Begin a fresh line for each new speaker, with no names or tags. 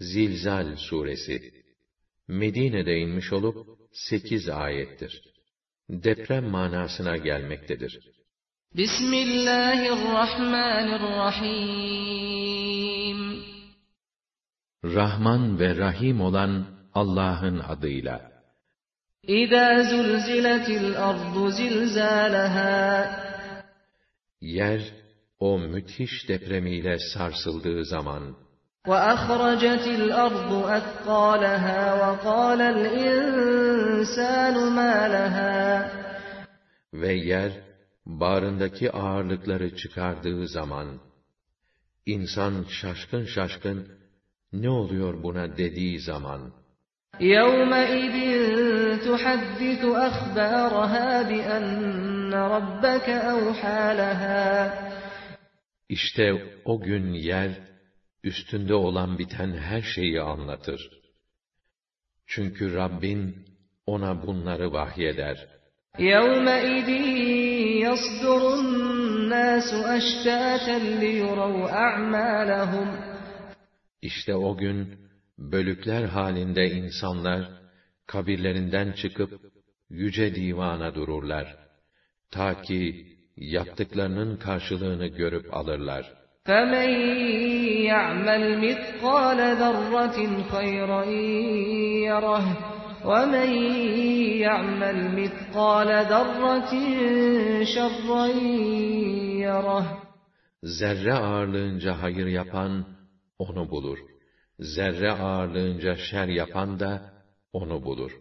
Zilzal suresi Medine'de inmiş olup sekiz ayettir. Deprem manasına gelmektedir.
Bismillahirrahmanirrahim
Rahman ve Rahim olan Allah'ın adıyla.
İzâ zulziletil ardu zilzâleha
Yer, o müthiş depremiyle sarsıldığı zaman,
وَأَخْرَجَتِ الْأَرْضُ أَثْقَالَهَا وَقَالَ الْإِنسَانُ مَا لَهَا
Ve yer, bağrındaki ağırlıkları çıkardığı zaman, insan şaşkın şaşkın, ne oluyor buna dediği zaman,
يَوْمَئِذٍ تُحَدِّثُ أَخْبَارَهَا بِأَنَّ رَبَّكَ أَوْحَى لَهَا
İşte o gün yer, üstünde olan biten her şeyi anlatır. Çünkü Rabbin ona bunları vahyeder.
يَوْمَئِذٍ يَصْدُرُ النَّاسُ أَشْتَاتًا لِيُرَوْا أَعْمَالَهُمْ
İşte o gün, bölükler halinde insanlar, kabirlerinden çıkıp, yüce divana dururlar. Ta ki, yaptıklarının karşılığını görüp alırlar.''
فَمَنْ يَعْمَلْ مِثْقَالَ ذَرَّةٍ خَيْرًا يَرَهُ وَمَنْ يَعْمَلْ مِثْقَالَ ذَرَّةٍ شَرًّا يَرَهُ
Zerre ağırlığınca hayır yapan, onu bulur. Zerre ağırlığınca şer yapan da, onu bulur.